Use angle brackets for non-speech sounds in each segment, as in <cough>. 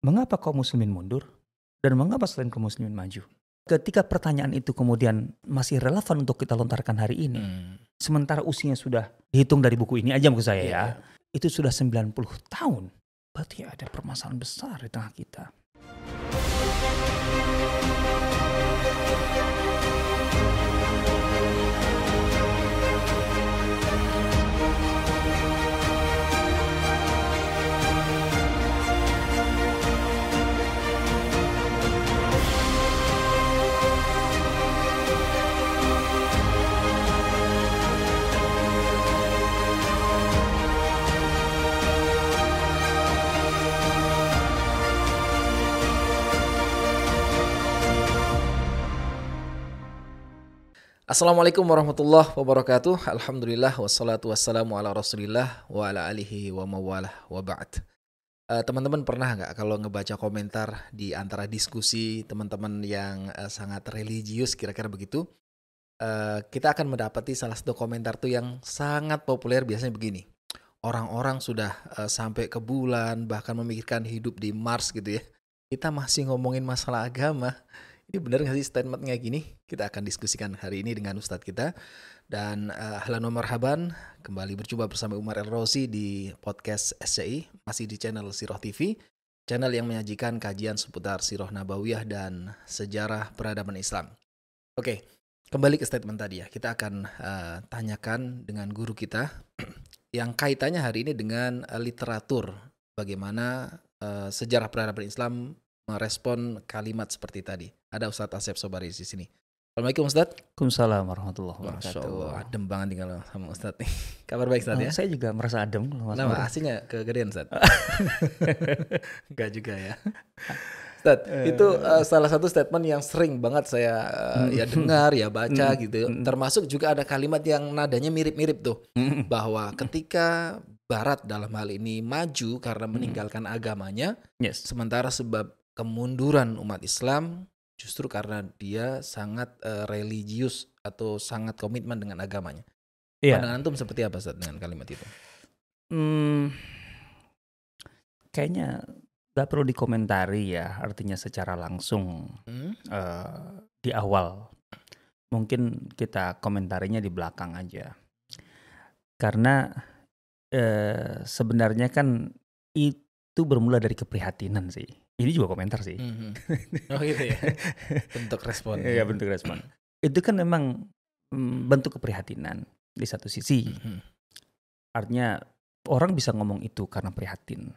mengapa kaum muslimin mundur dan mengapa selain kaum muslimin maju? Ketika pertanyaan itu kemudian masih relevan untuk kita lontarkan hari ini, Hmm. sementara usianya sudah dihitung dari buku ini aja maksud saya Iya, ya, iya. itu sudah 90 tahun. Berarti ada permasalahan besar di tengah kita. Assalamualaikum warahmatullahi wabarakatuh. Alhamdulillah wassalatu wassalamu ala Rasulillah wa ala alihi wa mawalah wa ba'd. Eh, teman-teman pernah nggak kalau ngebaca komentar di antara diskusi teman-teman yang eh, sangat religius kira-kira begitu? Eh, kita akan mendapati salah satu komentar tuh yang sangat populer biasanya begini. Orang-orang sudah eh, sampai ke bulan bahkan memikirkan hidup di Mars gitu ya. Kita masih ngomongin masalah agama. Ini benar nggak sih statementnya gini? Kita akan diskusikan hari ini dengan Ustadz kita. Dan uh, ahlan wa marhaban, kembali berjumpa bersama Umar El Rosi di podcast SCI, masih di channel Siroh TV, channel yang menyajikan kajian seputar Siroh Nabawiyah dan sejarah peradaban Islam. Oke, kembali ke statement tadi ya. Kita akan uh, tanyakan dengan guru kita <clears throat> yang kaitannya hari ini dengan uh, literatur. Bagaimana uh, sejarah peradaban Islam merespon kalimat seperti tadi. Ada Ustadz Asep Sobaris di sini. Assalamualaikum Ustadz. Waalaikumsalam warahmatullahi Masya wabarakatuh. Allah, adem banget tinggal sama Ustadz nih. <laughs> Kabar baik Ustadz ya? Oh, saya juga merasa adem. Mas Nama Nur. aslinya kegedean Ustadz? <laughs> Enggak juga ya. Ustadz, itu uh, salah satu statement yang sering banget saya uh, ya dengar, ya baca gitu. Termasuk juga ada kalimat yang nadanya mirip-mirip tuh. Bahwa ketika Barat dalam hal ini maju karena meninggalkan agamanya, Yes. sementara sebab kemunduran umat Islam justru karena dia sangat eh, religius atau sangat komitmen dengan agamanya. Iya. Pandangan antum seperti apa Ustaz dengan kalimat itu? Hmm, kayaknya nggak perlu dikomentari ya, artinya secara langsung Hmm? eh, di awal. Mungkin kita komentarinya di belakang aja. Karena eh, sebenarnya kan itu bermula dari keprihatinan sih. Ini juga komentar sih. Mhm. <laughs> Oh gitu ya. Bentuk respon. Iya bentuk respon. Itu kan memang mm, bentuk keprihatinan di satu sisi. Mhm. Artinya orang bisa ngomong itu karena prihatin.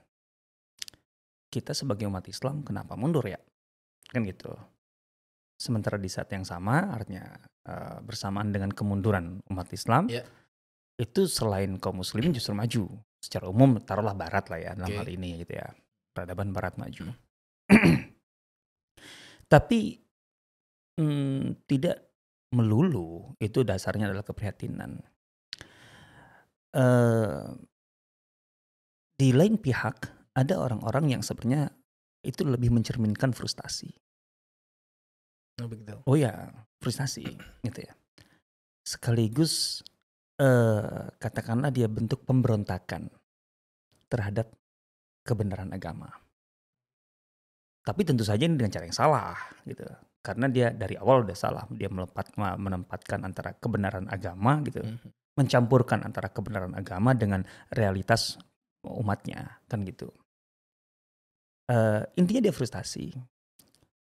Kita sebagai umat Islam kenapa mundur ya? Kan gitu. Sementara di saat yang sama artinya eh, bersamaan dengan kemunduran umat Islam Ya. itu selain kaum muslimin justru maju. Secara umum taruhlah barat lah ya dalam Oke. hal ini gitu ya. Peradaban barat maju. <clears throat> Tapi mm, tidak melulu itu dasarnya adalah keprihatinan. eh di lain pihak ada orang-orang yang sebenarnya itu lebih mencerminkan frustasi. Oh begitu. Oh ya, frustasi gitu ya. Sekaligus eh katakanlah dia bentuk pemberontakan terhadap kebenaran agama. Tapi tentu saja ini dengan cara yang salah gitu. Karena dia dari awal udah salah, dia melepat, menempatkan antara kebenaran agama gitu, Mhm. mencampurkan antara kebenaran agama dengan realitas umatnya kan gitu. Eh, intinya dia frustasi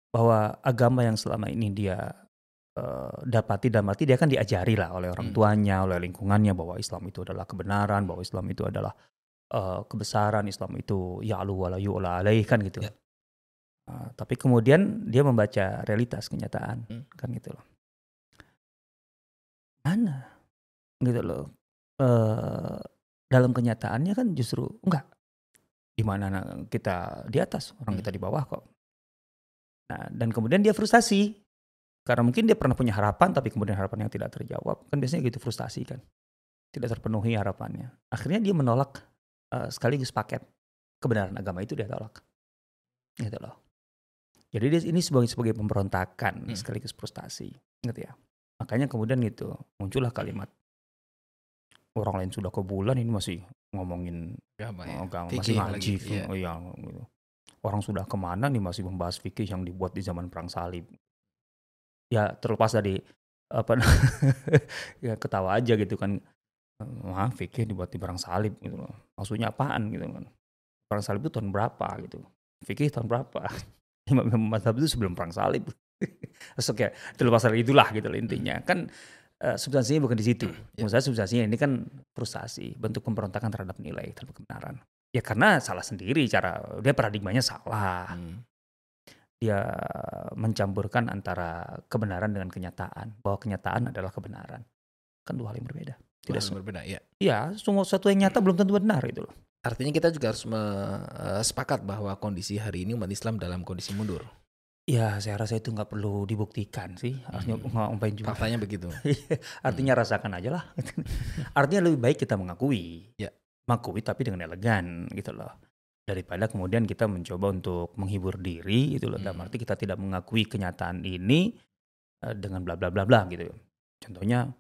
bahwa agama yang selama ini dia eh, dapati dan mati dia kan diajari lah oleh orang Hmm. tuanya, oleh lingkungannya bahwa Islam itu adalah kebenaran, bahwa Islam itu adalah eh, kebesaran, Islam itu ya'lu wa la yu'la alaih kan gitu. Ya. Eh, tapi kemudian dia membaca realitas kenyataan Hmm. kan gitu loh. Mana gitu loh. Eh dalam kenyataannya kan justru enggak. Di mana na- kita di atas, orang Hmm. kita di bawah kok. Nah, dan kemudian dia frustasi. Karena mungkin dia pernah punya harapan tapi kemudian harapan yang tidak terjawab. Kan biasanya gitu frustasi kan. Tidak terpenuhi harapannya. Akhirnya dia menolak eh, sekaligus paket kebenaran agama itu dia tolak. Gitu loh. Jadi dia, ini sebagai sebagai pemberontakan Hmm. sekaligus frustasi, gitu ya. Makanya kemudian gitu muncullah kalimat orang lain sudah ke bulan ini masih ngomongin Agama ya. agama Fikih masih ngaji iya. oh iya, gitu. orang sudah ke mana nih masih membahas fikih yang dibuat di zaman perang salib. Ya terlepas dari apa <laughs> ya ketawa aja gitu kan. Wah, fikih dibuat di perang salib gitu loh. Maksudnya apaan gitu kan. Perang salib itu tahun berapa gitu. Fikih tahun berapa. <laughs> Imam mazhab itu sebelum perang salib. <laughs> Terus oke, terlepas dari itulah gitu loh intinya. Kan uh, substansinya bukan di situ. Ya. Maksud saya substansinya ini kan frustasi, bentuk pemberontakan terhadap nilai, terhadap kebenaran. Ya karena salah sendiri cara dia paradigmanya salah. Hmm. Dia mencampurkan antara kebenaran dengan kenyataan, bahwa kenyataan adalah kebenaran. Kan dua hal yang berbeda. Tidak Hal yang semua. berbeda ya. Iya, semua sesuatu yang nyata belum tentu benar itu loh. Artinya kita juga harus me- eh, sepakat bahwa kondisi hari ini umat Islam dalam kondisi mundur. Ya, saya rasa itu nggak perlu dibuktikan sih. Harusnya Hmm. ngapain juga. Faktanya begitu. <laughs> Artinya rasakan aja lah. <laughs> Artinya lebih baik kita mengakui. Ya. Mengakui tapi dengan elegan gitu loh. Daripada kemudian kita mencoba untuk menghibur diri gitu loh. Dalam Hmm. arti kita tidak mengakui kenyataan ini eh, dengan bla bla bla bla gitu. Contohnya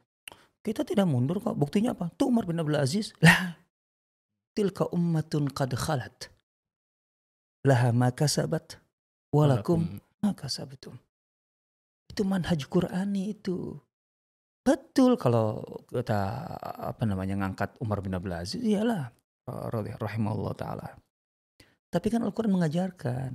kita tidak mundur kok. Buktinya apa? Tuh Umar bin Abdul Aziz. Lah. Tilka ummatun qad khalat. Laha ma kasabat. Walakum maka sabtum. Itu manhaj Qurani itu. Betul kalau kita apa namanya ngangkat Umar bin Abdul Aziz, iyalah rahimahullah taala. Tapi kan Al-Qur'an mengajarkan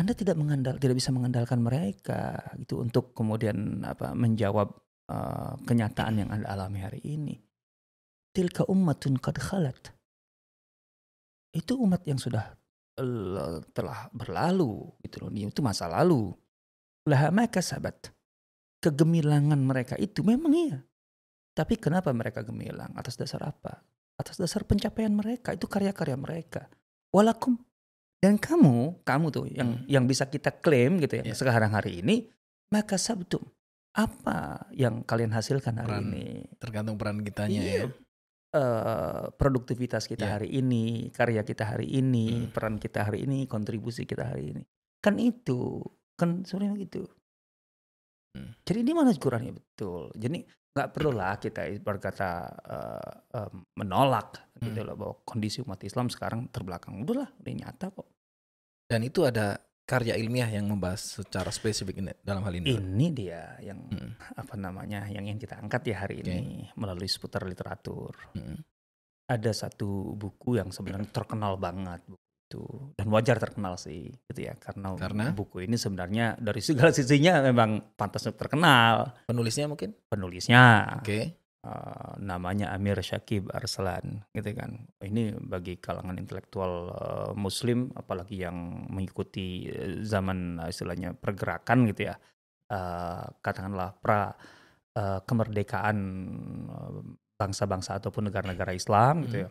Anda tidak mengandal tidak bisa mengandalkan mereka gitu untuk kemudian apa menjawab eh, kenyataan yang Anda alami hari ini. Tilka ummatun qad khalat. Itu umat yang sudah eh, telah berlalu gitu loh. Itu masa lalu. Laha ma kasabat. Kegemilangan mereka itu memang iya. Tapi kenapa mereka gemilang? Atas dasar apa? Atas dasar pencapaian mereka. Itu karya-karya mereka. Walakum. Dan kamu, kamu tuh yang Hmm. yang bisa kita klaim gitu ya Iya. sekarang hari ini, maka sabtum. Apa yang kalian hasilkan hari Peran ini? Tergantung peran kitanya Iya. ya. Eh, produktivitas kita Iya. hari ini, karya kita hari ini, Hmm. peran kita hari ini, kontribusi kita hari ini. Kan itu, kan sebenarnya gitu. Hmm. Jadi ini mana Quran ya betul. Jadi nggak perlu lah kita berkata eh, eh, menolak gitu Hmm. loh bahwa kondisi umat Islam sekarang terbelakang. Udahlah, udah nyata kok. Dan itu ada karya ilmiah yang membahas secara spesifik ini, dalam hal ini. Ini dia yang Hmm. apa namanya yang ingin kita angkat ya hari Oke. ini melalui seputar literatur. Hmm. ada satu buku yang sebenarnya terkenal banget buku itu dan wajar terkenal sih gitu ya karena, Karena? buku ini sebenarnya dari segala sisinya memang pantas untuk terkenal Penulisnya mungkin? penulisnya Oke. Eh, namanya Amir Syakib Arslan gitu kan. Ini bagi kalangan intelektual eh, Muslim apalagi yang mengikuti eh, zaman eh, istilahnya pergerakan gitu ya. Eh, katakanlah pra eh, kemerdekaan bangsa-bangsa ataupun negara-negara Islam gitu Hmm. ya.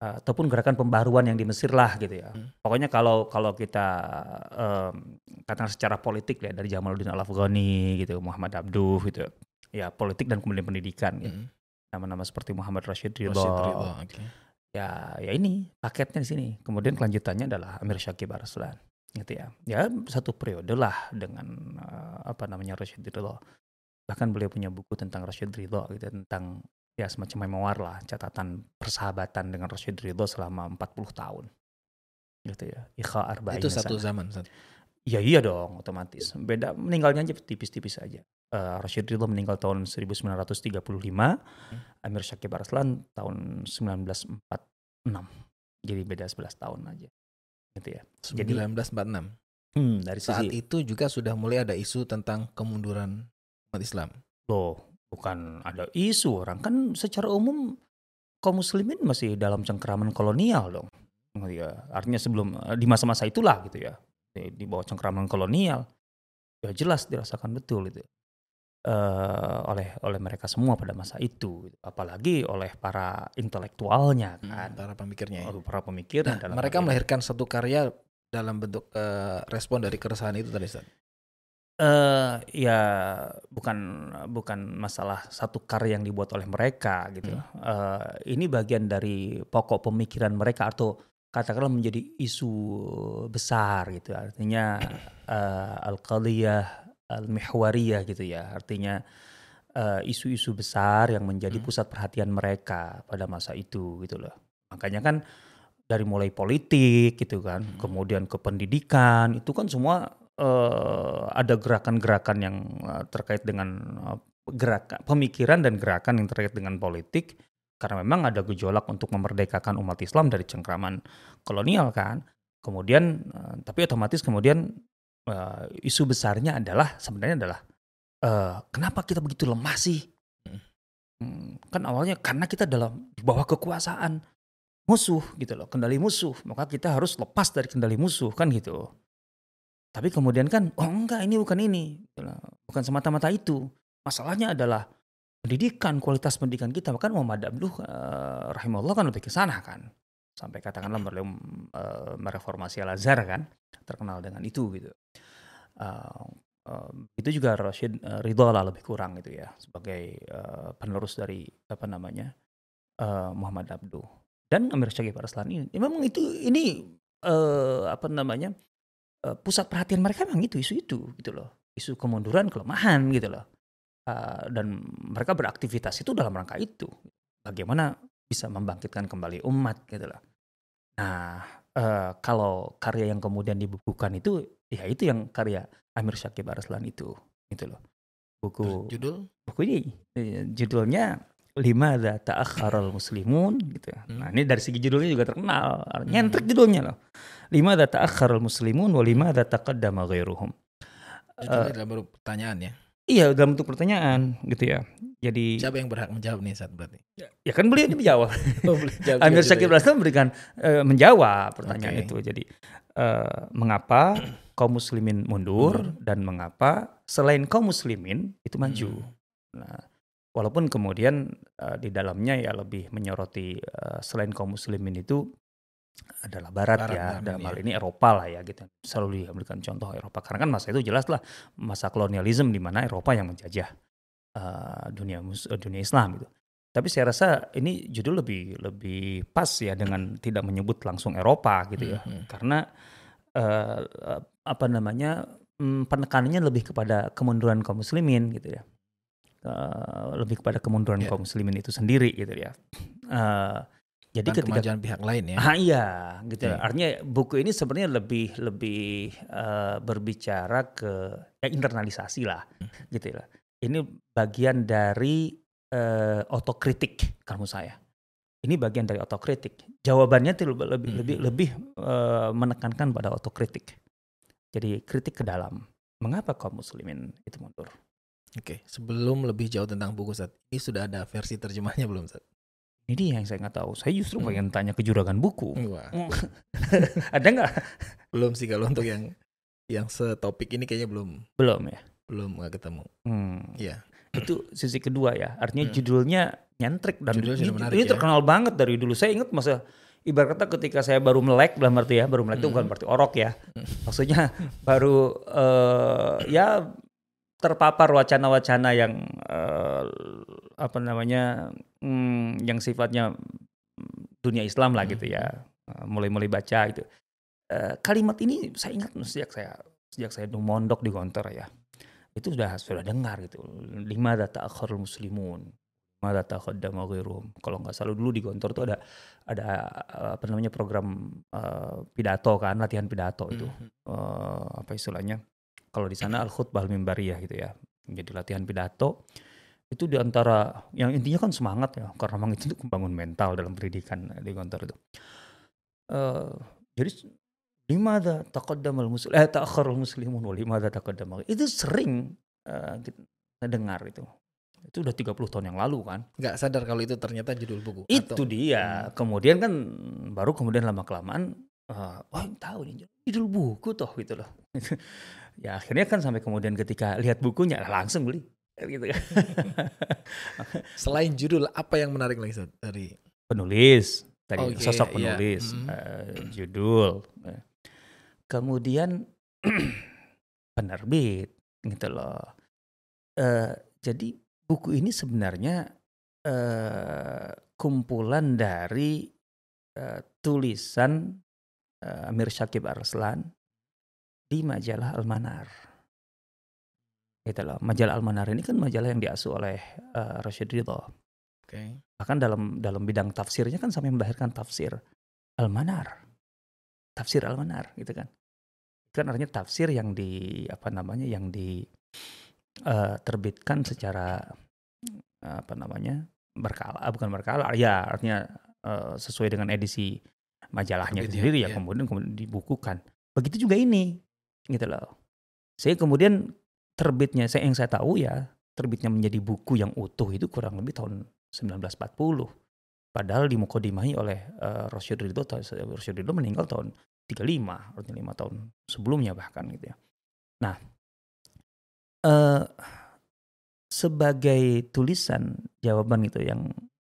Ataupun gerakan pembaruan yang di Mesir lah gitu ya. Hmm. pokoknya kalau kalau kita em, katakan secara politik ya dari Jamaluddin Al Afghani gitu Muhammad Abduh gitu ya politik dan kemudian pendidikan gitu Hmm. nama-nama seperti Muhammad Rashid Ridho. Rashid Ridho, oke. Ya, ya ini paketnya di sini. Kemudian kelanjutannya adalah Amir Syakib Arslan. Gitu ya. Ya satu periode lah dengan eh, apa namanya Rashid Ridho. Bahkan beliau punya buku tentang Rashid Ridho gitu tentang ya semacam memoir lah, catatan persahabatan dengan Rashid Ridho selama 40 tahun. Gitu ya. Ikha arba'in Itu satu sana. zaman. satu. Ya iya dong, otomatis. Beda meninggalnya aja tipis-tipis aja. Eh, Rashid Ridho meninggal tahun 1935, Amir Syakib Arslan tahun 1946. Jadi beda 11 tahun aja. Gitu ya. Jadi- 1946. Hmm, dari Saat sisi itu juga sudah mulai ada isu tentang kemunduran umat Islam. loh, bukan ada isu orang kan secara umum kaum muslimin masih dalam cengkeraman kolonial dong. Ya, artinya sebelum eh, di masa-masa itulah gitu ya. Di, di bawah cengkeraman kolonial. Ya jelas dirasakan betul itu. Eh oleh oleh mereka semua pada masa itu apalagi oleh para intelektualnya kan Para pemikirnya. ya. Para pemikir Nah, dalam mereka melahirkan satu karya dalam bentuk eh, respon dari keresahan itu tadi Ustaz. eh ya bukan bukan masalah satu karya yang dibuat oleh mereka gitu. Eh, ini bagian dari pokok pemikiran mereka atau katakanlah menjadi isu besar gitu. Artinya eh, al-qadiyah al-mihwariyah gitu ya. Artinya eh, isu-isu besar yang menjadi Hmm. pusat perhatian mereka pada masa itu gitu loh. Makanya kan dari mulai politik gitu kan, Hmm. kemudian ke pendidikan itu kan semua eh, ada gerakan-gerakan yang eh, terkait dengan eh, gerakan pemikiran dan gerakan yang terkait dengan politik karena memang ada gejolak untuk memerdekakan umat Islam dari cengkraman kolonial kan. Kemudian eh, tapi otomatis kemudian eh, isu besarnya adalah sebenarnya adalah eh, kenapa kita begitu lemah sih? Hmm. Kan awalnya karena kita dalam di bawah kekuasaan musuh gitu loh, kendali musuh, maka kita harus lepas dari kendali musuh kan gitu. Tapi kemudian kan, oh enggak ini bukan ini, gitu bukan semata-mata itu. Masalahnya adalah pendidikan, kualitas pendidikan kita. Bahkan Muhammad Abduh eh, rahimahullah kan lebih ke sana kan. Sampai katakanlah beliau eh, mereformasi Al-Azhar kan, terkenal dengan itu gitu. Eh, eh, itu juga Rashid eh, Ridho lah lebih kurang gitu ya sebagai eh, penerus dari apa namanya eh, Muhammad Abduh dan Amir Syagib Arslan ini. Ya, memang itu ini eh, apa namanya eh, pusat perhatian mereka memang itu isu itu gitu loh isu kemunduran kelemahan gitu loh Eh, dan mereka beraktivitas itu dalam rangka itu bagaimana bisa membangkitkan kembali umat gitu loh nah eh, kalau karya yang kemudian dibukukan itu ya itu yang karya Amir Syakib Arslan itu gitu loh buku Judul? buku ini eh, judulnya lima ada ta'akharal muslimun gitu. Nah, ini dari segi judulnya juga terkenal. Nyentrik judulnya loh. Lima ada ta'akharal muslimun wa lima ada taqaddama ghairuhum. Judulnya adalah baru pertanyaan ya. Iya, dalam bentuk pertanyaan gitu ya. Jadi Siapa yang berhak menjawab nih saat berarti? ya kan beliau ini menjawab. <laughs> Oh, jawab Amir juga ya. Memberikan eh, menjawab pertanyaan Oke. itu. Jadi eh, mengapa kaum muslimin mundur Mundur. dan mengapa selain kaum muslimin itu maju? Hmm. Nah, walaupun kemudian eh, di dalamnya ya lebih menyoroti eh, selain kaum muslimin itu adalah barat, Barat, ya barat, dalam hal iya. ini Eropa lah ya gitu. Selalu diberikan contoh Eropa karena kan masa itu jelas lah masa kolonialisme di mana Eropa yang menjajah eh, dunia mus- eh, dunia Islam gitu. Tapi saya rasa ini judul lebih lebih pas ya dengan tidak menyebut langsung Eropa gitu ya. Mhm. Karena eh, eh, apa namanya mm, penekanannya lebih kepada kemunduran kaum muslimin gitu ya. Eh, lebih kepada kemunduran Ya. kaum muslimin itu sendiri gitu ya. Eh, jadi ketika kemajuan pihak lain ya. Ah iya, gitu. Oke. Artinya buku ini sebenarnya lebih lebih eh, berbicara ke ya internalisasi lah, gitu ya. Ini bagian dari eh, otokritik kalau menurut saya. Ini bagian dari otokritik. Jawabannya itu lebih lebih lebih, Mhm. lebih, eh, menekankan pada otokritik. Jadi kritik ke dalam. Mengapa kaum muslimin itu mundur? Oke, sebelum lebih jauh tentang buku Ustaz, ini sudah ada versi terjemahnya belum Ustaz? Ini dia yang saya nggak tahu. Saya justru Hmm. pengen tanya ke juragan buku. Wah, <laughs> Ada nggak? belum sih kalau untuk yang yang setopik ini kayaknya belum Belum ya. belum nggak ketemu. Hmm. Iya. itu sisi kedua ya artinya Hmm. judulnya nyentrik dan Judulnya ini, menarik ini ya. terkenal banget dari dulu saya ingat masa ibarat kata ketika saya baru melek dalam arti ya baru melek itu Hmm. bukan berarti orok ya Hmm. maksudnya baru eh, ya terpapar wacana-wacana yang eh, apa namanya hmm, yang sifatnya mm, dunia Islam lah gitu ya Eh, mulai-mulai baca itu. Eh, kalimat ini saya ingat sejak saya sejak saya mondok di Gontor ya. Itu sudah sudah dengar gitu. Lima data akhirul muslimun lima data qaddama ghairuhum. Kalau nggak salah dulu di Gontor tuh ada ada eh, apa namanya program eh, pidato kan latihan pidato itu. Mhm. eh, apa istilahnya? Kalau di sana al khutbah mimbariyah gitu ya. Jadi latihan pidato itu di antara yang intinya kan semangat ya karena memang itu untuk membangun mental dalam pendidikan di Gontor itu. Eh, jadi lima ada taqaddamal muslim eh ta'akhirul muslimun wa lima ada taqaddamal itu sering eh, kita dengar itu. Itu udah 30 tahun yang lalu kan. Nggak sadar kalau itu ternyata judul buku. itu Atau- dia kemudian kan baru kemudian lama kelamaan eh, oh tahu nih judul buku toh gitu loh. <laughs> Ya akhirnya kan sampai kemudian ketika lihat bukunya langsung beli gitu. Kan <laughs> Selain judul, apa yang menarik lagi dari penulis. Tadi Oke, sosok iya. penulis Mhm. eh, judul. Eh, kemudian <clears throat> penerbit gitu loh. Eh, jadi buku ini sebenarnya eh, kumpulan dari eh, tulisan eh, Amir Syakib Arslan di majalah Al-Manar gitu loh majalah Al-Manar ini kan majalah yang diasuh oleh eh, Rashid Ridho Oke. bahkan dalam dalam bidang tafsirnya kan sampai melahirkan tafsir Al-Manar. Tafsir Al-Manar gitu kan. Itu kan artinya tafsir yang di apa namanya yang di uh, terbitkan secara apa namanya berkala bukan berkala ya artinya uh, sesuai dengan edisi majalahnya sendiri ya, ya kemudian kemudian dibukukan begitu juga ini gitu loh saya kemudian terbitnya saya yang saya tahu ya terbitnya menjadi buku yang utuh itu kurang lebih tahun 1940 padahal dimukodimahi oleh uh, Rosyid Ridho Rosyid Ridho meninggal tahun 35 artinya 5 tahun sebelumnya bahkan gitu ya nah uh, sebagai tulisan jawaban itu yang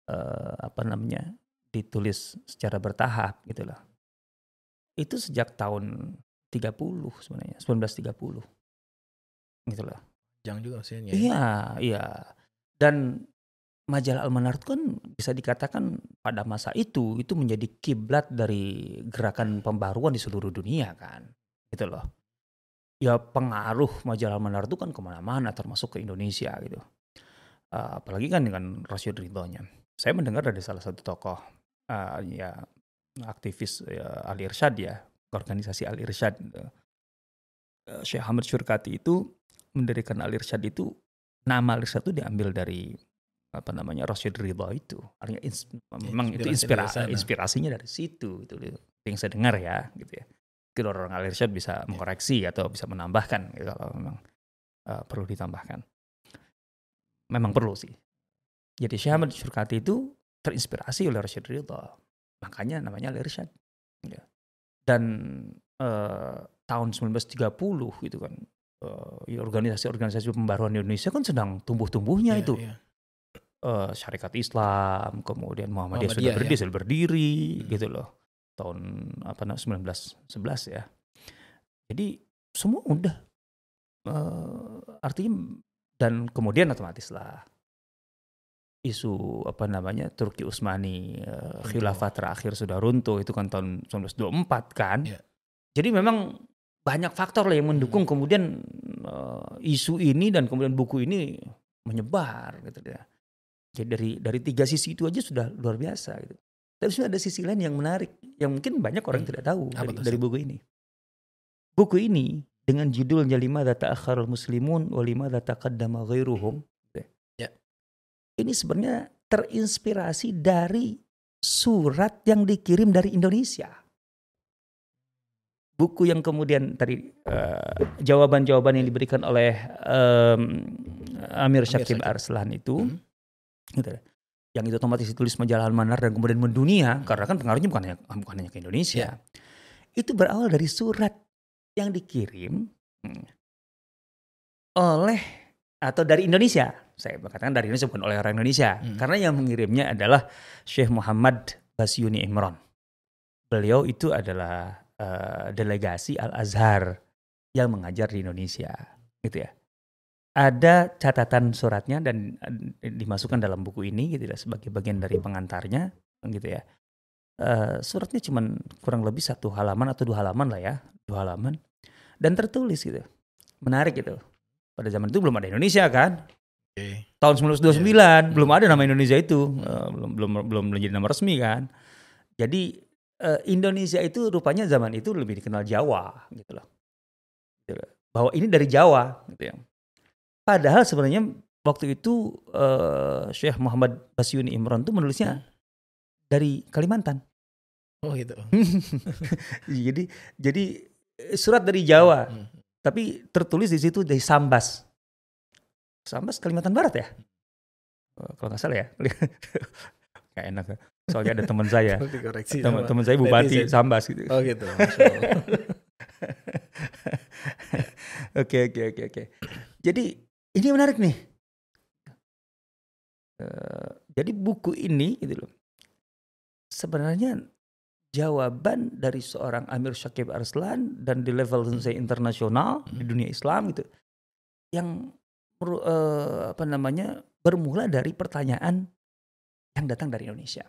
uh, apa namanya ditulis secara bertahap gitu loh. Itu sejak tahun 30 sebenarnya, 1930. Gitu loh. Jangan juga usianya. Ya? Iya, iya. Dan majalah Almanar itu kan bisa dikatakan pada masa itu itu menjadi kiblat dari gerakan pembaruan di seluruh dunia kan, gitu loh. Ya pengaruh majalah Almanar itu kan ke mana-mana termasuk ke Indonesia gitu. Uh, apalagi kan dengan Rasyid Ridhonya. Saya mendengar dari salah satu tokoh uh, ya aktivis ya, Al Irsyad ya, organisasi Al Irsyad. Uh, Syekh Ahmad Syurkati itu mendirikan Al Irsyad itu nama Al Irsyad itu diambil dari apa namanya Rasyid Ridho itu. Artinya ins, memang itu inspirasi inspirasinya dari situ itu yang saya dengar ya gitu ya. Mungkin orang Al Irsyad bisa mengkoreksi atau bisa menambahkan gitu, kalau memang uh, perlu ditambahkan. Memang perlu sih. Jadi Syekh Ahmad Syurkati itu terinspirasi oleh Rasyid Ridho. Makanya namanya Al-Irsyad. Ya. Dan uh, tahun 1930 gitu kan, uh, organisasi-organisasi pembaruan di Indonesia kan sedang tumbuh-tumbuhnya yeah, itu. Yeah. Uh, syarikat Islam, kemudian Muhammadiyah, Muhammadiyah sudah berdiri, ya. sudah berdiri hmm. gitu loh. Tahun apa namanya 1911 ya. Jadi semua udah uh, artinya dan kemudian otomatis lah isu apa namanya Turki Utsmani uh, khilafah terakhir sudah runtuh itu kan tahun 1924 kan. Yeah. Jadi memang banyak faktor lah yang mendukung hmm. kemudian uh, isu ini dan kemudian buku ini menyebar gitu ya. Jadi dari dari tiga sisi itu aja sudah luar biasa gitu. Tapi sudah ada sisi lain yang menarik yang mungkin banyak orang hmm. tidak tahu dari, dari buku ini. Buku ini dengan judulnya lima data akharul muslimun wa lima data qaddama ghairuhum ini sebenarnya terinspirasi dari surat yang dikirim dari Indonesia. Buku yang kemudian tadi uh, jawaban-jawaban yang diberikan oleh um, Amir Syakib Arslan itu, hmm. gitu, yang itu otomatis ditulis majalah Manar dan kemudian mendunia, karena kan pengaruhnya bukan hanya, bukan hanya ke Indonesia. Yeah. Itu berawal dari surat yang dikirim hmm, oleh atau dari Indonesia saya berkatakan dari Indonesia bukan oleh orang Indonesia hmm. karena yang mengirimnya adalah Syekh Muhammad Basyuni Imron. Beliau itu adalah uh, delegasi Al Azhar yang mengajar di Indonesia, gitu ya. Ada catatan suratnya dan dimasukkan dalam buku ini gitu ya sebagai bagian dari pengantarnya, gitu ya. Uh, suratnya cuma kurang lebih satu halaman atau dua halaman lah ya, dua halaman dan tertulis gitu. Menarik gitu. Pada zaman itu belum ada Indonesia kan, Okay. Tahun 1929 yeah. belum ada nama Indonesia itu, uh, belum belum belum menjadi nama resmi kan. Jadi uh, Indonesia itu rupanya zaman itu lebih dikenal Jawa gitu loh. Gitu Bahwa ini dari Jawa gitu ya. Padahal sebenarnya waktu itu uh, Syekh Muhammad Basyuni Imron tuh menulisnya hmm. dari Kalimantan. Oh gitu. <laughs> jadi jadi surat dari Jawa, hmm. tapi tertulis di situ dari Sambas. Sambas Kalimantan Barat ya? Kalau nggak salah ya. <laughs> Gak enak. Ya. Soalnya ada teman saya. <laughs> teman teman saya bupati Sambas gitu. Oh gitu. <laughs> Oke oke oke oke. Jadi ini menarik nih. Uh, jadi buku ini gitu loh. Sebenarnya jawaban dari seorang Amir Syakib Arslan dan di level saya internasional di dunia Islam gitu yang uh, apa namanya bermula dari pertanyaan yang datang dari Indonesia.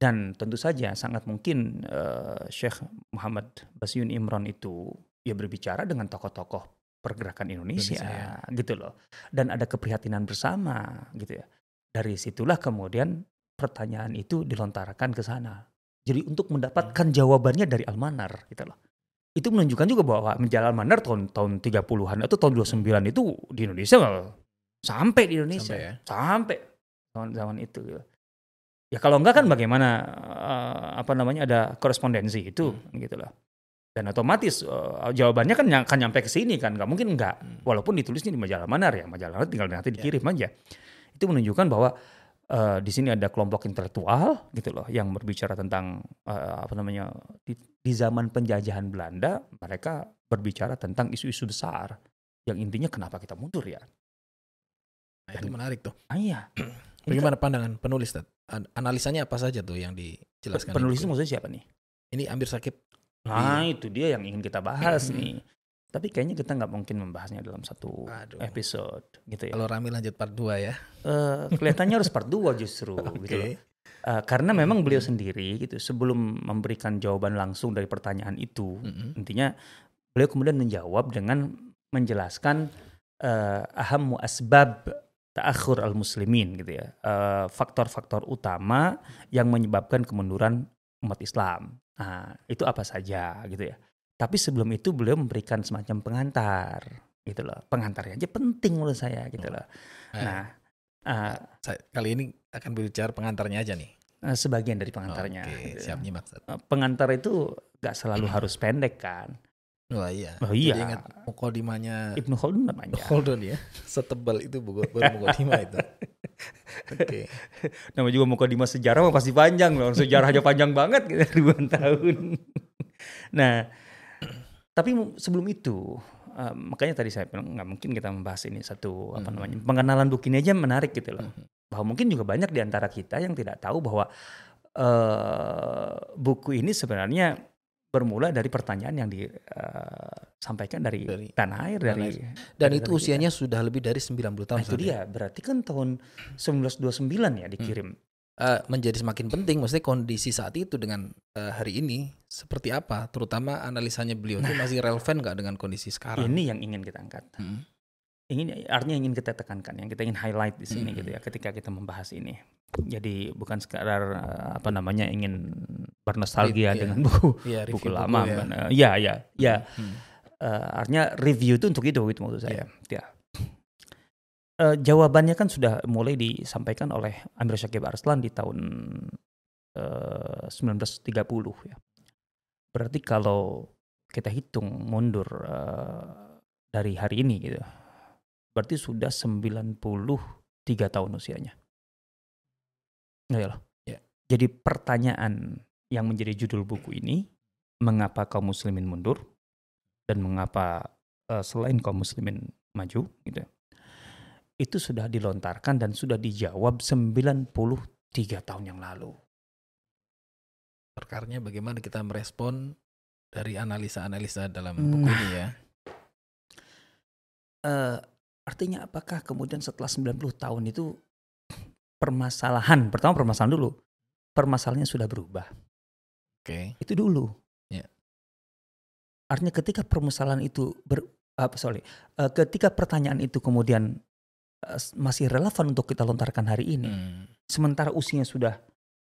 Dan tentu saja sangat mungkin uh, Syekh Muhammad Basyun Imron itu ya berbicara dengan tokoh-tokoh pergerakan Indonesia, Indonesia ya. gitu loh. Dan ada keprihatinan bersama gitu ya. Dari situlah kemudian pertanyaan itu dilontarkan ke sana. Jadi untuk mendapatkan jawabannya dari Almanar gitu loh. Itu menunjukkan juga bahwa menjalan Almanar tahun tahun 30-an atau tahun 29 itu di Indonesia sampai di Indonesia. Sampai ya? Sampai tahun zaman itu gitu. Ya kalau enggak kan bagaimana eh, apa namanya ada korespondensi itu gitu loh. Dan otomatis eh, jawabannya kan akan nyampe ke sini kan, nggak mungkin enggak. Hmm. Walaupun ditulisnya di majalah Manar ya, majalah Manar tinggal nanti Ya. dikirim aja. Itu menunjukkan bahwa eh, di sini ada kelompok intelektual gitu loh yang berbicara tentang eh, apa namanya di, di zaman penjajahan Belanda mereka berbicara tentang isu-isu besar yang intinya kenapa kita mundur ya. Nah, itu menarik tuh. Ah, iya. <clears throat> Bagaimana pandangan penulis? An- Analisanya apa saja tuh yang kan dijelaskan? di penulis itu maksudnya siapa nih? ini? Amir Sakib. Nah itu dia yang ingin kita bahas Hmm. nih. Tapi kayaknya kita nggak mungkin membahasnya dalam satu Aduh. episode gitu ya. Kalau Rami lanjut part 2 ya. Eh, kelihatannya harus part 2 justru <laughs> gitu loh. Oke. Eh, karena memang beliau sendiri gitu sebelum memberikan jawaban langsung dari pertanyaan itu, Mm-mm. intinya beliau kemudian menjawab dengan menjelaskan eh, aham asbab ta'akhur al-muslimin gitu ya. Eh, faktor-faktor utama yang menyebabkan kemunduran umat Islam. Nah, itu apa saja gitu ya. Tapi sebelum itu beliau memberikan semacam pengantar gitu loh. Pengantarnya aja penting menurut saya gitu loh. Nah, Nah, eh, saya- kali ini akan berbicara pengantarnya aja nih. eh, sebagian dari pengantarnya. Oke, gitu ya. siap nyimak. Eh, Pengantar itu gak selalu harus pendek kan. Wah iya. Oh, iya. Jadi ingat mukodimanya Ibnu Khaldun namanya. Holdon ya. Setebal itu buku baru mukodimah itu. Oke. Nama juga mukadimah sejarah mah pasti panjang loh. Sejarahnya panjang banget gitu, ribuan tahun. nah, tapi sebelum itu, eh, makanya tadi saya bilang nggak mungkin kita membahas ini satu apa Mhm. namanya pengenalan buku ini aja menarik gitu loh. Mhm. Bahwa mungkin juga banyak di antara kita yang tidak tahu bahwa eh, buku ini sebenarnya bermula dari pertanyaan yang disampaikan dari, Dari tanah air dari Dan dari- itu dari kita. usianya sudah lebih dari 90 tahun. Nah, itu ya. dia. Berarti kan tahun 1929 ya dikirim. Eh, menjadi semakin penting maksudnya kondisi saat itu dengan eh, hari ini seperti apa terutama analisanya beliau itu masih relevan nggak dengan kondisi sekarang Ini yang ingin kita angkat. Mm. Ini artinya ingin kita tekankan, yang kita ingin highlight di sini Mm. gitu ya ketika kita membahas ini. Jadi bukan sekadar eh, apa namanya ingin bernostalgia Iya. dengan buku Iya, buku <laughs> buku lama. ya. bukan, eh, Ya, ya, ya. Hmm. Eh, artinya review itu untuk itu gitu maksud Iya. saya. Ya. Eh, jawabannya kan sudah mulai disampaikan oleh Amir Syakib Arslan di tahun eh, 1930 ya. Berarti kalau kita hitung mundur eh, dari hari ini gitu. Berarti sudah 93 tahun usianya. Nah, ya loh. Ya. Jadi pertanyaan yang menjadi judul buku ini, mengapa kaum muslimin mundur dan mengapa eh, selain kaum muslimin maju gitu. Itu sudah dilontarkan dan sudah dijawab 93 tahun yang lalu. perkaranya bagaimana kita merespon dari analisa-analisa dalam Hmm. buku ini ya Eh, artinya apakah kemudian setelah 90 tahun itu permasalahan, pertama permasalahan dulu. Permasalahannya sudah berubah. oke Itu dulu. Ya. Artinya ketika permasalahan itu ber, apa sorry, eh, ketika pertanyaan itu kemudian eh, masih relevan untuk kita lontarkan hari ini, Hmm. sementara usianya sudah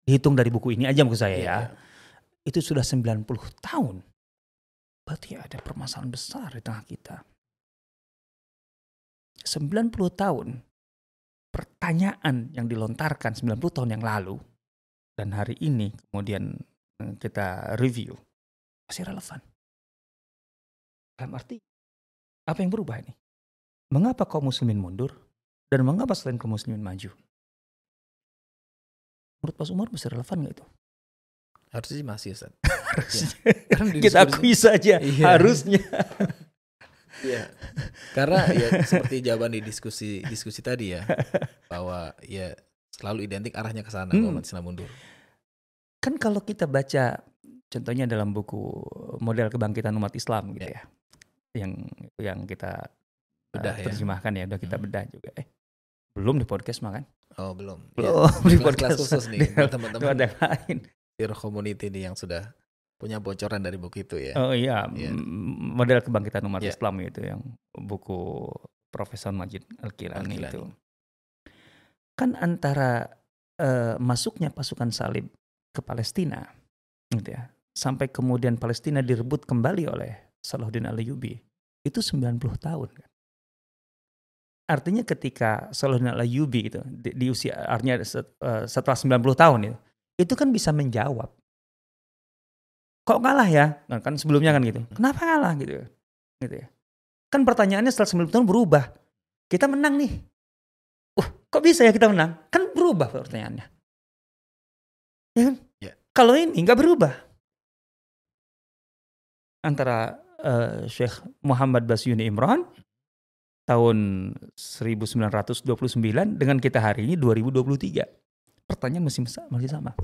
dihitung dari buku ini aja maksud saya Iya, ya, iya. itu sudah 90 tahun. Berarti ada permasalahan besar di tengah kita. 90 tahun pertanyaan yang dilontarkan 90 tahun yang lalu dan hari ini kemudian eh, kita review masih relevan. Dalam arti apa yang berubah ini? Mengapa kaum muslimin mundur dan mengapa selain kaum muslimin maju? Menurut Mas Umar masih relevan nggak itu? harusnya sih masih Ustaz. <laughs> Harusnya. Di Kita akui saja Iya. harusnya. <laughs> Iya. <laughs> Karena ya seperti jawaban di diskusi diskusi tadi ya <laughs> bahwa ya selalu identik arahnya ke sana Hmm. umat Islam mundur. Kan kalau kita baca contohnya dalam buku model kebangkitan umat Islam gitu ya. Yang yang kita uh, Bedah ya. terjemahkan ya, udah kita Hmm. bedah juga. Eh, belum di podcast mah kan? Oh belum. Belum di Kelas-kelas podcast. khusus nih Di- teman-teman ada lain. di Community nih yang sudah punya bocoran dari buku itu ya. Oh iya, Iya. m- model kebangkitan umat Iya. Islam itu yang buku Profesor Majid Al-Kilani. itu. Kan antara eh, masuknya pasukan salib ke Palestina Gitu ya. Sampai kemudian Palestina direbut kembali oleh Salahuddin Alayubi. Itu 90 tahun kan. Artinya ketika Salahuddin Alayubi itu di, di usia artinya eh, setelah 90 tahun itu, itu kan bisa menjawab. Kok kalah ya? Nah, kan sebelumnya kan gitu. Kenapa kalah gitu? Gitu ya. Kan pertanyaannya setelah 90 tahun berubah. Kita menang nih. Uh, kok bisa ya kita menang? Kan berubah pertanyaannya. Ya kan? Ya. Kalau ini nggak berubah. Antara uh, Syekh Muhammad Basyuni Imran tahun 1929 dengan kita hari ini 2023. Pertanyaan masih masih sama.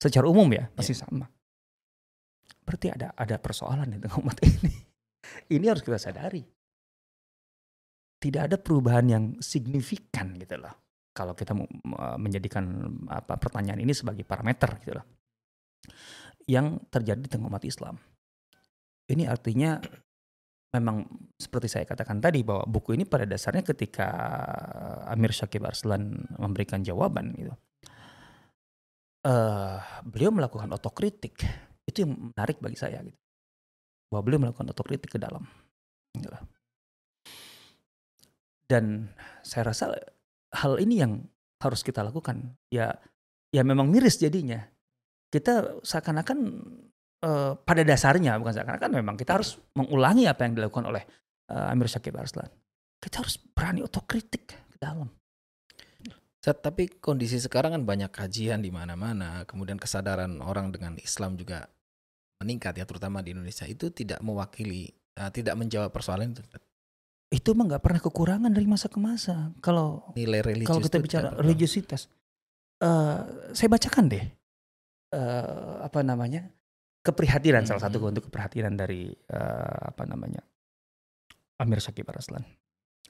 Secara umum ya, masih ya. sama. Berarti ada ada persoalan di tengah umat <laughs> ini. Ini harus kita sadari. Tidak ada perubahan yang signifikan gitu loh. Kalau kita menjadikan apa pertanyaan ini sebagai parameter gitu loh. Yang terjadi di umat Islam. Ini artinya memang seperti saya katakan tadi bahwa buku ini pada dasarnya ketika Amir Syakib Arslan memberikan jawaban gitu. Uh, beliau melakukan otokritik itu yang menarik bagi saya gitu bahwa beliau melakukan otokritik ke dalam gitu. dan saya rasa hal ini yang harus kita lakukan ya ya memang miris jadinya kita seakan-akan uh, pada dasarnya bukan seakan-akan memang kita harus mengulangi apa yang dilakukan oleh uh, Amir Syakib Arslan. Kita harus berani otokritik ke dalam. Set, tapi kondisi sekarang kan banyak kajian di mana-mana, kemudian kesadaran orang dengan Islam juga meningkat ya, terutama di Indonesia. Itu tidak mewakili, uh, tidak menjawab persoalan itu. Itu mah nggak pernah kekurangan dari masa ke masa. Kalau nilai religius kalau kita bicara religiositas, uh, saya bacakan deh uh, apa namanya keprihatinan hmm. salah satu untuk keprihatinan dari uh, apa namanya Amir Syakib Arslan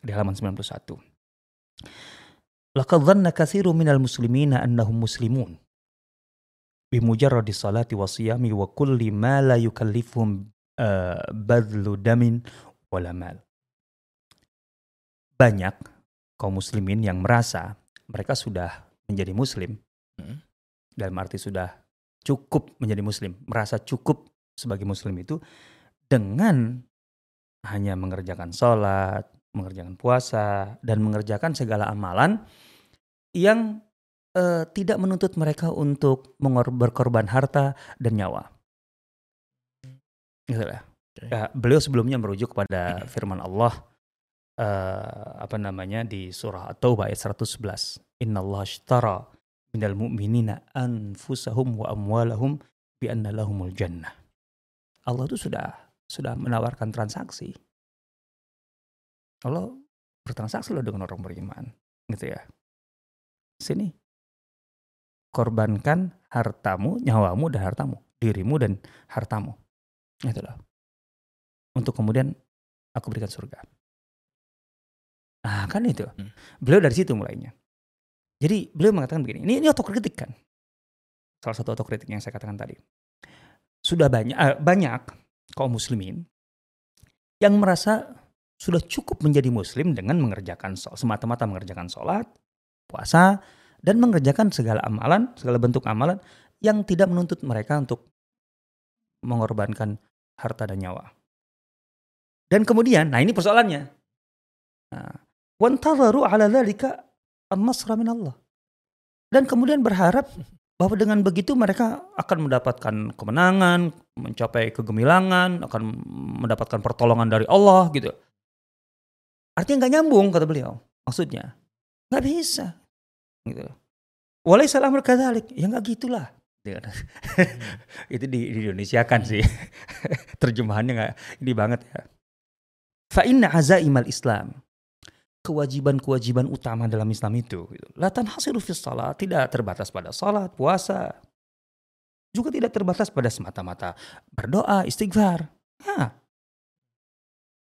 di halaman 91. Laqad dhanna katsiru minal muslimina annahum muslimun bimujarradi salati wa siyami wa kulli ma la yukallifuhum uh, badlu damin wala mal. Banyak kaum muslimin yang merasa mereka sudah menjadi muslim. Hmm. Dalam arti sudah cukup menjadi muslim, merasa cukup sebagai muslim itu dengan hanya mengerjakan sholat, mengerjakan puasa, dan mengerjakan segala amalan yang uh, tidak menuntut mereka untuk berkorban harta dan nyawa. Gitu lah. Ya, beliau sebelumnya merujuk kepada firman Allah uh, apa namanya di surah At-Taubah ayat 111. Inna Allah ashtara minal mu'minina anfusahum wa amwalahum bi anna lahumul jannah. Allah itu sudah sudah menawarkan transaksi. Allah bertransaksi loh dengan orang beriman, gitu ya. Sini korbankan hartamu, nyawamu dan hartamu, dirimu dan hartamu. Loh. Untuk kemudian aku berikan surga. Nah kan itu. Hmm. Beliau dari situ mulainya. Jadi beliau mengatakan begini, ini, ini otokritik kan. Salah satu otokritik yang saya katakan tadi. Sudah banyak, uh, banyak kaum muslimin yang merasa sudah cukup menjadi muslim dengan mengerjakan semata-mata mengerjakan sholat, puasa, dan mengerjakan segala amalan, segala bentuk amalan yang tidak menuntut mereka untuk mengorbankan harta dan nyawa. Dan kemudian, nah ini persoalannya. Nah, ala dhalika an-nasra min Allah. Dan kemudian berharap bahwa dengan begitu mereka akan mendapatkan kemenangan, mencapai kegemilangan, akan mendapatkan pertolongan dari Allah gitu. Artinya nggak nyambung kata beliau. Maksudnya nggak bisa. Gitu. Walai salam berkadalik. Ya nggak gitulah. Hmm. <laughs> itu di, di Indonesia kan sih. <laughs> Terjemahannya nggak ini banget ya. Fa inna azaimal Islam kewajiban-kewajiban utama dalam Islam itu. Gitu. Latan hasil salat tidak terbatas pada salat, puasa. Juga tidak terbatas pada semata-mata berdoa, istighfar. Ha.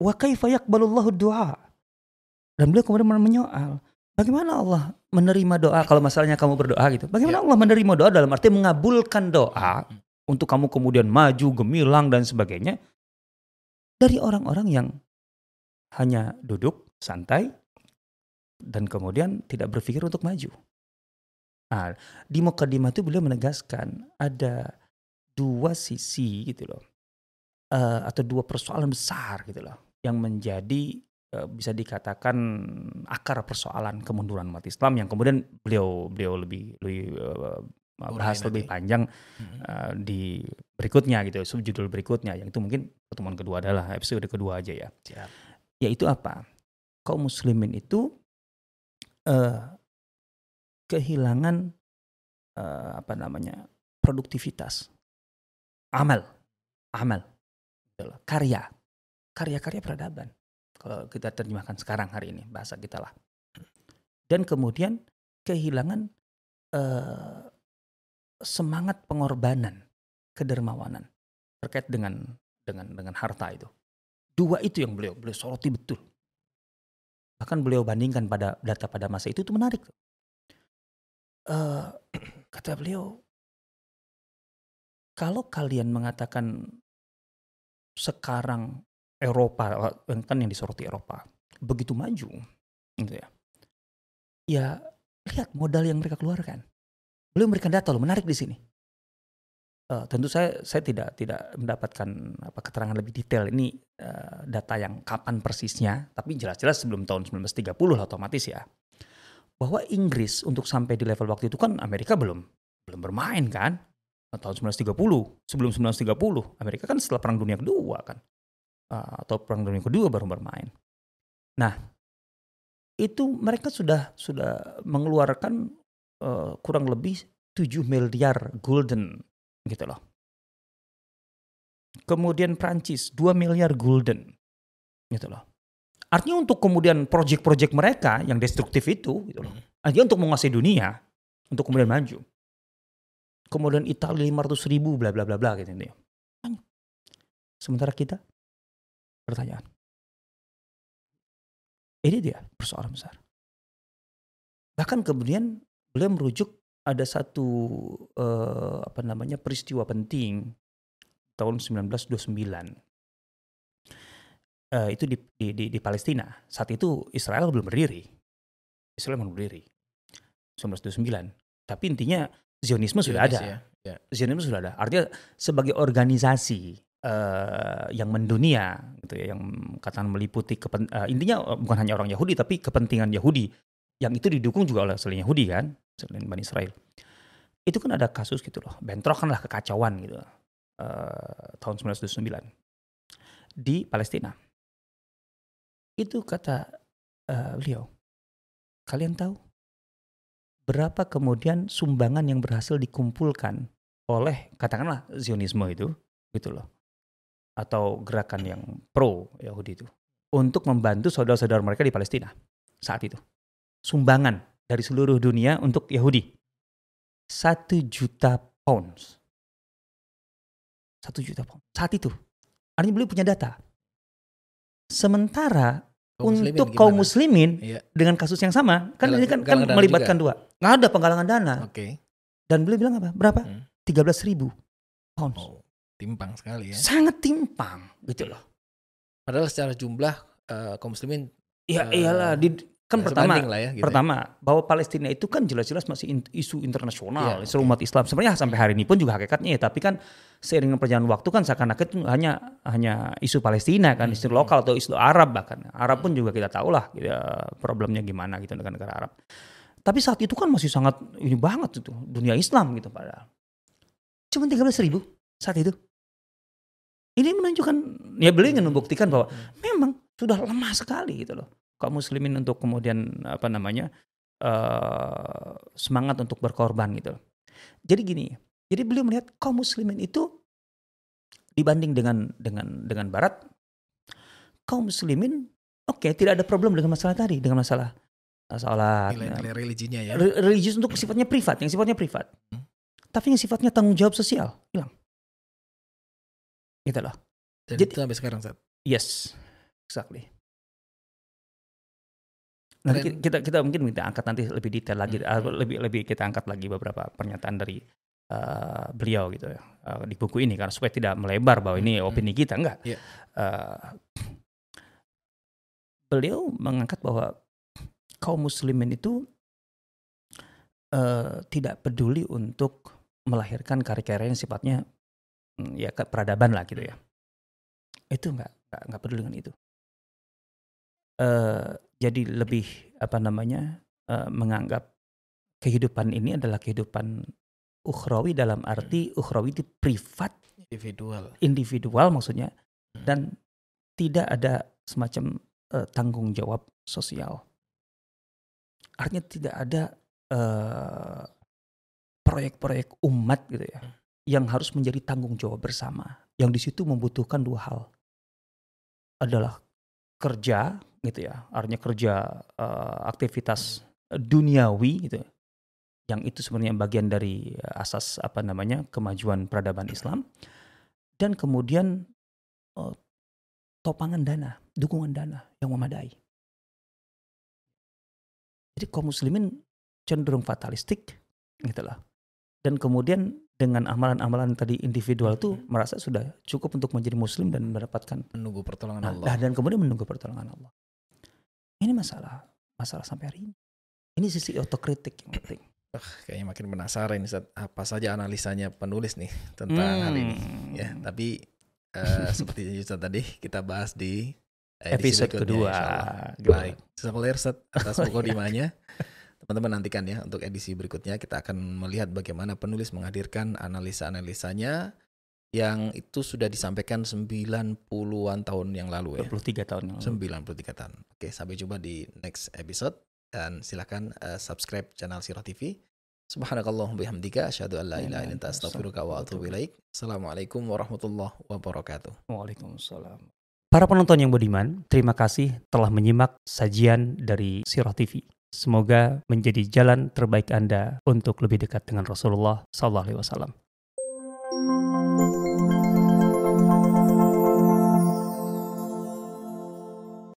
Wa kaifa yaqbalullahu du'a? Dan beliau kemudian menyoal, bagaimana Allah menerima doa kalau masalahnya kamu berdoa gitu. Bagaimana ya. Allah menerima doa dalam arti mengabulkan doa hmm. untuk kamu kemudian maju, gemilang dan sebagainya dari orang-orang yang hanya duduk santai dan kemudian tidak berpikir untuk maju. Nah, di Mukaddimah itu beliau menegaskan ada dua sisi gitu loh. Eh, atau dua persoalan besar gitu loh yang menjadi bisa dikatakan akar persoalan kemunduran umat Islam yang kemudian beliau beliau lebih lebih eh, bahas Urai lebih nanti. panjang eh, di berikutnya gitu subjudul berikutnya yang itu mungkin pertemuan kedua adalah episode kedua aja ya. Siap. yaitu apa? Kaum muslimin itu eh, kehilangan eh, apa namanya produktivitas. Amal. Amal. Karya. Karya-karya peradaban kalau kita terjemahkan sekarang hari ini bahasa kita lah. Dan kemudian kehilangan eh, semangat pengorbanan kedermawanan terkait dengan dengan dengan harta itu. Dua itu yang beliau beliau soroti betul. Bahkan beliau bandingkan pada data pada masa itu itu menarik. Eh, <clears throat> kata beliau kalau kalian mengatakan sekarang Eropa kan yang disoroti Eropa. Begitu maju gitu ya. Ya lihat modal yang mereka keluarkan. Beliau memberikan data loh menarik di sini. Eh, tentu saya saya tidak tidak mendapatkan apa keterangan lebih detail ini eh, data yang kapan persisnya tapi jelas-jelas sebelum tahun 1930 lah otomatis ya. Bahwa Inggris untuk sampai di level waktu itu kan Amerika belum belum bermain kan? Tahun 1930 sebelum 1930 Amerika kan setelah perang dunia kedua kan Eh, atau perang dunia kedua baru bermain nah itu mereka sudah sudah mengeluarkan eh, kurang lebih 7 miliar gulden gitu loh. Kemudian Prancis 2 miliar gulden gitu loh. Artinya untuk kemudian proyek-proyek mereka yang destruktif itu gitu loh. Artinya untuk menguasai dunia untuk kemudian maju. Kemudian Italia 500 ribu bla bla bla bla gitu ya. Sementara kita pertanyaan. Ini dia persoalan besar. Bahkan kemudian beliau merujuk ada satu eh, apa namanya peristiwa penting tahun 1929. Eh, itu di, di, di, di Palestina. Saat itu Israel belum berdiri. Israel belum berdiri. 1929. Tapi intinya Zionisme sudah Zionis ada. ya. Ya. Zionisme sudah ada. Artinya sebagai organisasi eh, yang mendunia, gitu ya, yang katakan meliputi kepen, eh, intinya eh, bukan hanya orang Yahudi tapi kepentingan Yahudi yang itu didukung juga oleh selain Yahudi kan, selain Bani Israel. Itu kan ada kasus gitu loh, bentrokan lah kekacauan gitu eh, tahun 1929 di Palestina. Itu kata eh, beliau, kalian tahu berapa kemudian sumbangan yang berhasil dikumpulkan oleh katakanlah Zionisme itu gitu loh atau gerakan yang pro Yahudi itu untuk membantu saudara-saudara mereka di Palestina saat itu. Sumbangan dari seluruh dunia untuk Yahudi. Satu juta pounds. Satu juta pound saat itu. Artinya beliau punya data. Sementara Kaum muslimin untuk kaum gimana? muslimin Iya. dengan kasus yang sama kan Galang- ini kan, kan melibatkan dua. Nggak ada penggalangan dana. Oke. dan beliau bilang apa? Berapa? Hmm. tiga belas ribu pounds. Oh, timpang sekali ya. sangat timpang. Gitu loh. Padahal secara jumlah eh, kaum muslimin ya Eh, iyalah di, kan ya pertama lah ya gitu. pertama bahwa Palestina itu kan jelas-jelas masih in- isu internasional Iya, isu umat Islam. Sebenarnya sampai hari ini pun juga hakikatnya ya tapi kan seiring dengan perjalanan waktu kan seakan-akan itu hanya hanya isu Palestina kan isu Hmm. lokal atau isu Arab bahkan. Arab pun juga kita tahu lah ya, problemnya gimana gitu negara-negara Arab. Tapi saat itu kan masih sangat ini banget itu dunia Islam gitu padahal. Cuma 13 ribu saat itu ini menunjukkan ya beliau ingin membuktikan bahwa Hmm. memang sudah lemah sekali gitu loh kaum muslimin untuk kemudian apa namanya eh semangat untuk berkorban gitu loh. Jadi gini, jadi beliau melihat kaum muslimin itu dibanding dengan dengan dengan barat kaum muslimin oke tidak ada problem dengan masalah tadi dengan masalah eh, sholat nilai-nilai religinya ya. re- religius untuk sifatnya privat yang sifatnya privat Hmm. tapi yang sifatnya tanggung jawab sosial hilang gitu loh Dan jadi- itu sampai sekarang saat. Yes, exactly. Nanti kita kita mungkin kita angkat nanti lebih detail lagi, Hmm. ah, lebih lebih kita angkat lagi beberapa pernyataan dari eh, beliau gitu ya eh, di buku ini karena supaya tidak melebar bahwa ini Hmm. opini kita enggak. Iya. Eh, beliau mengangkat bahwa kaum muslimin itu eh, tidak peduli untuk melahirkan karya-karya yang sifatnya ya ke peradaban lah gitu ya. Itu nggak nggak peduli dengan itu. Eh, jadi lebih apa namanya eh, menganggap kehidupan ini adalah kehidupan ukhrawi dalam arti ukhrawi itu privat Individual. individual maksudnya Hmm. dan tidak ada semacam eh, tanggung jawab sosial. Artinya tidak ada proyek-proyek umat gitu ya Hmm. Yang harus menjadi tanggung jawab bersama. Yang di situ membutuhkan dua hal. Adalah kerja gitu ya, artinya kerja eh, aktivitas duniawi gitu. Yang itu sebenarnya bagian dari asas apa namanya kemajuan peradaban Islam dan kemudian eh, topangan dana, dukungan dana yang memadai. Jadi kaum muslimin cenderung fatalistik gitu lah. Dan kemudian dengan amalan-amalan tadi individual tuh merasa sudah cukup untuk menjadi muslim dan mendapatkan Menunggu pertolongan nah, Allah. dan kemudian menunggu pertolongan Allah. Ini masalah masalah sampai hari ini. Ini sisi otokritik yang penting. Kayaknya makin penasaran Ustaz, apa saja analisanya penulis nih tentang hal ini. Hmm. Ya, tapi eh, seperti Ustaz tadi kita bahas di edisi episode kedua. Baik, Jazakallah Ustaz atas Oh, iya. Teman-teman nantikan ya untuk edisi berikutnya kita akan melihat bagaimana penulis menghadirkan analisa-analisanya yang itu sudah disampaikan 90-an tahun yang lalu ya. 23 tahun yang lalu. 93 tahun. Oke, sampai jumpa di next episode dan silakan eh, subscribe channel Sirah TV. Subhanakallahumma bihamdika asyhadu an la ilaha illa anta astaghfiruka wa atubu ilaik. Assalamualaikum warahmatullahi wabarakatuh. Waalaikumsalam. Para penonton yang budiman, terima kasih telah menyimak sajian dari Sirah TV. Semoga menjadi jalan terbaik Anda untuk lebih dekat dengan Rasulullah Wasallam.